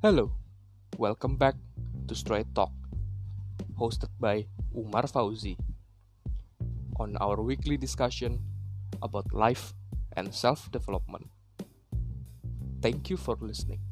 Hello, welcome back to Straight Talk, hosted by Umar Fauzi. On our weekly discussion about life and self development. Thank you for listening.